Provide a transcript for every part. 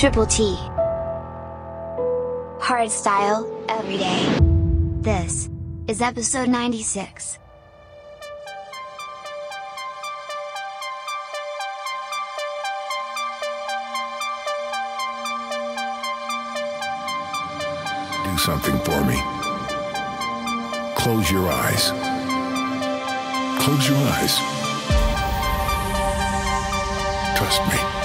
Triple T. Hardstyle, every day. This is episode 96. Do something for me. Close your eyes. Close your eyes. Trust me.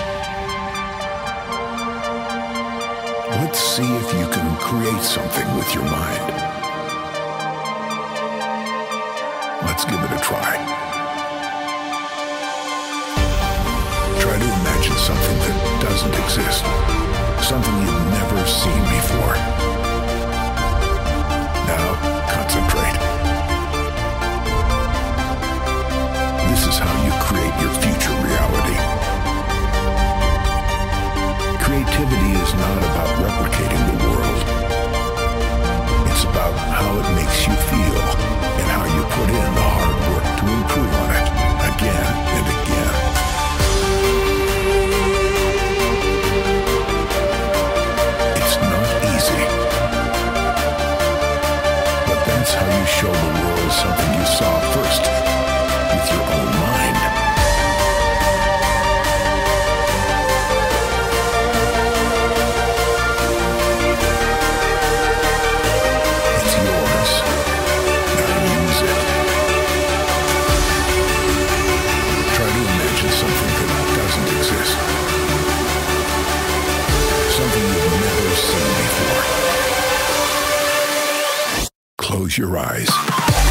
Let's see if you can create something with your mind. Let's give it a try. Try to imagine something that doesn't exist. Something you've never seen before. Now, concentrate. This is how you create your future not about replicating Close your eyes.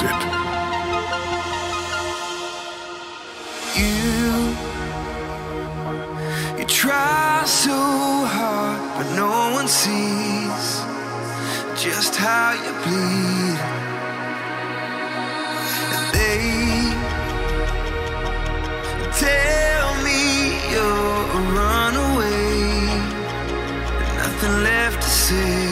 Now it. You, you try so hard, but no one sees just how you bleed. And they tell me you're a runaway, nothing left to say.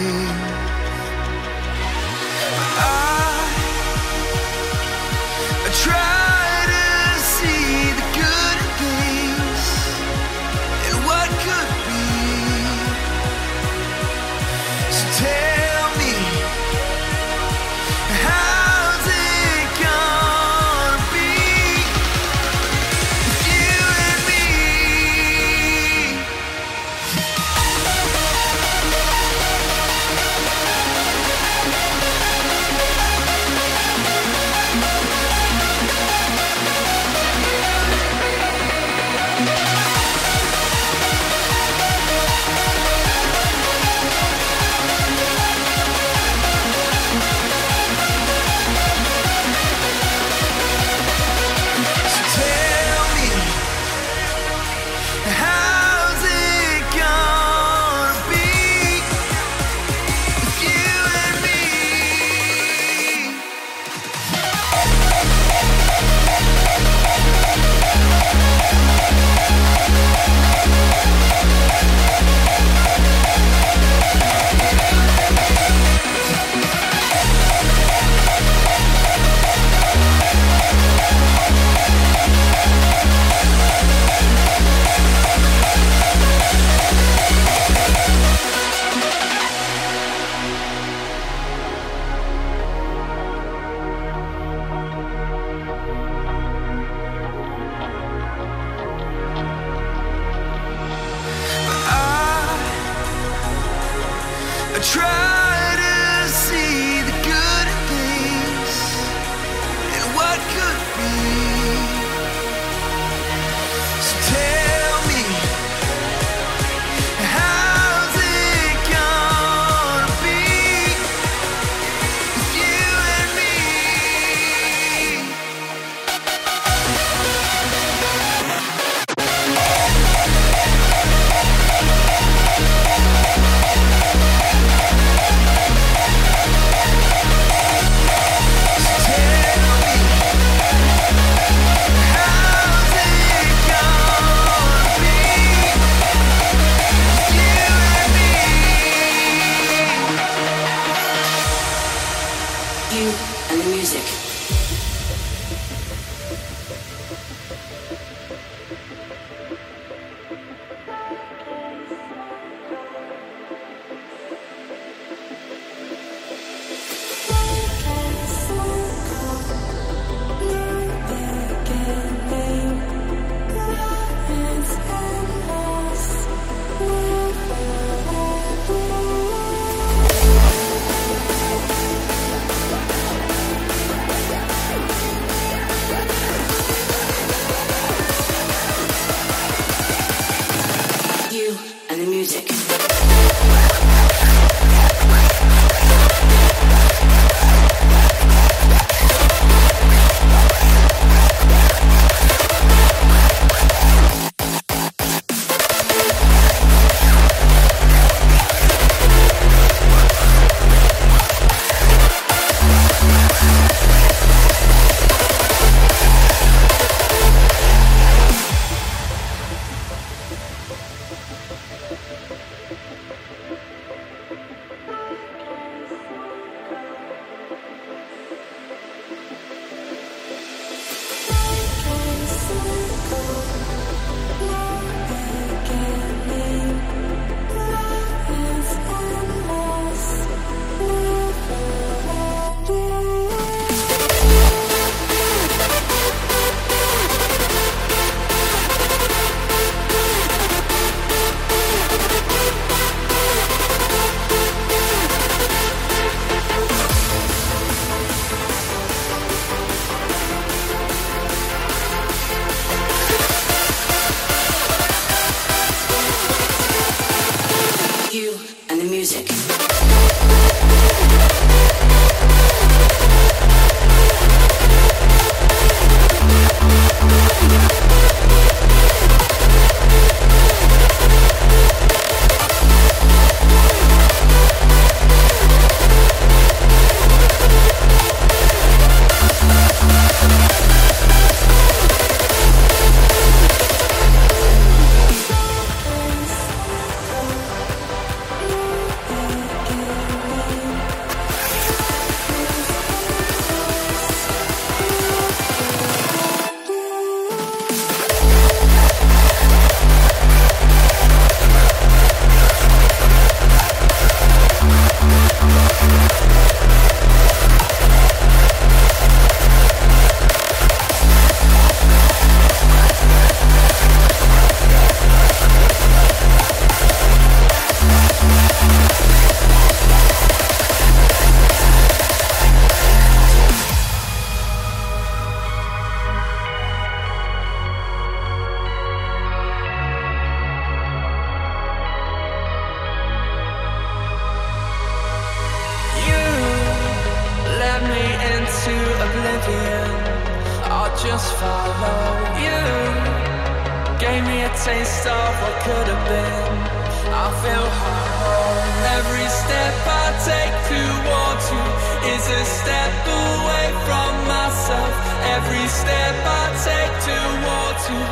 A step away from myself. Every step I take towards you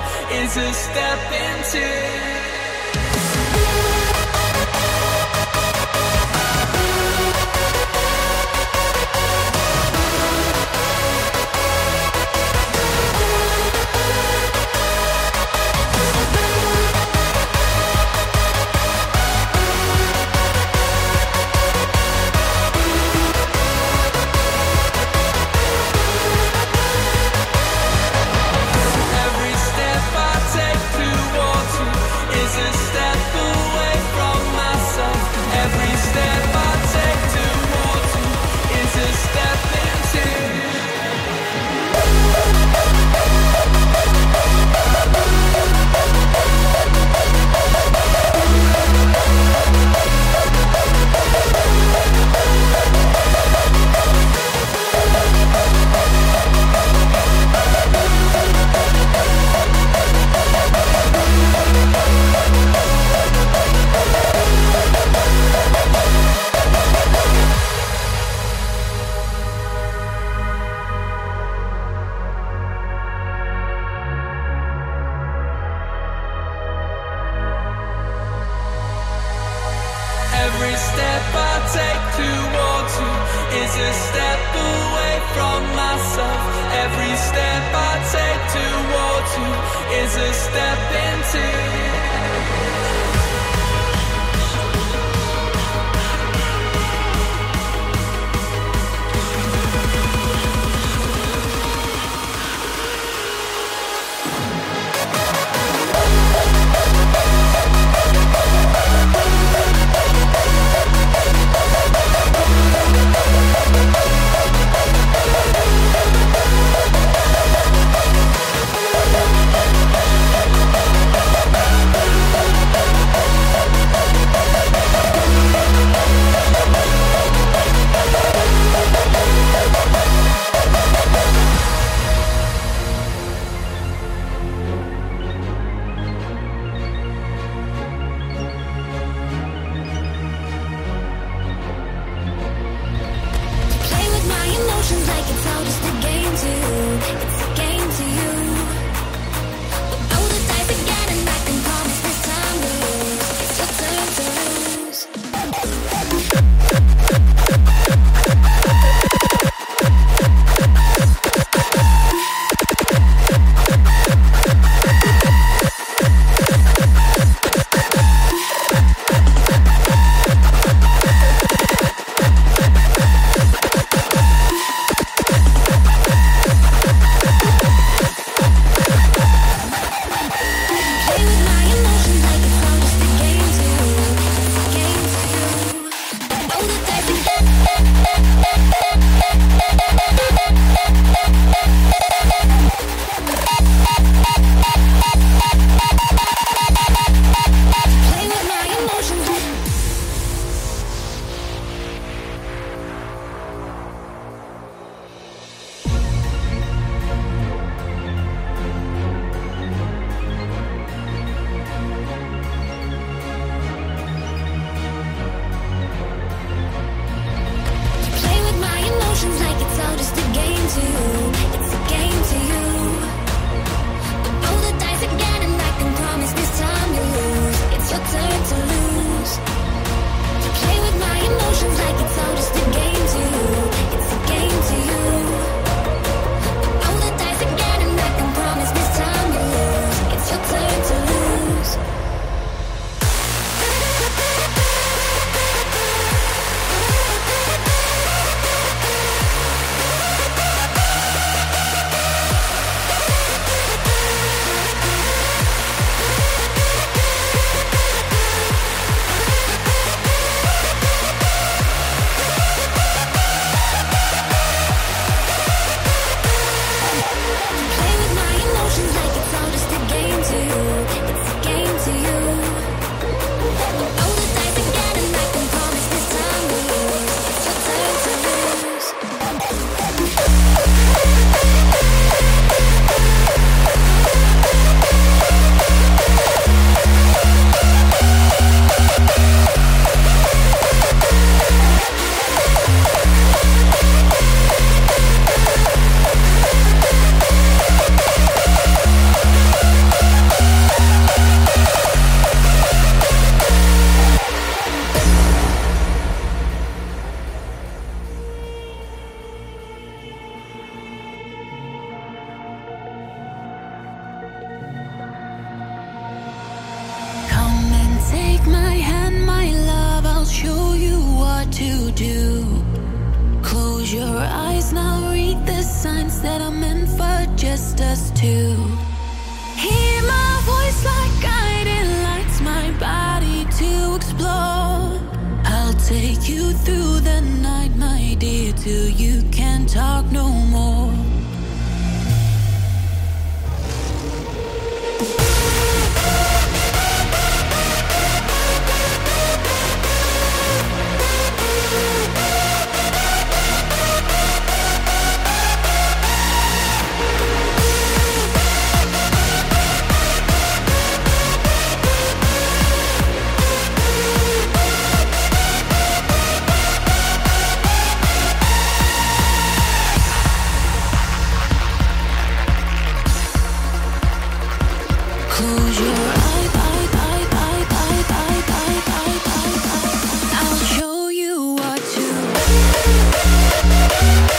is a step into. It's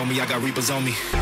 Don't me, I got reapers on myself.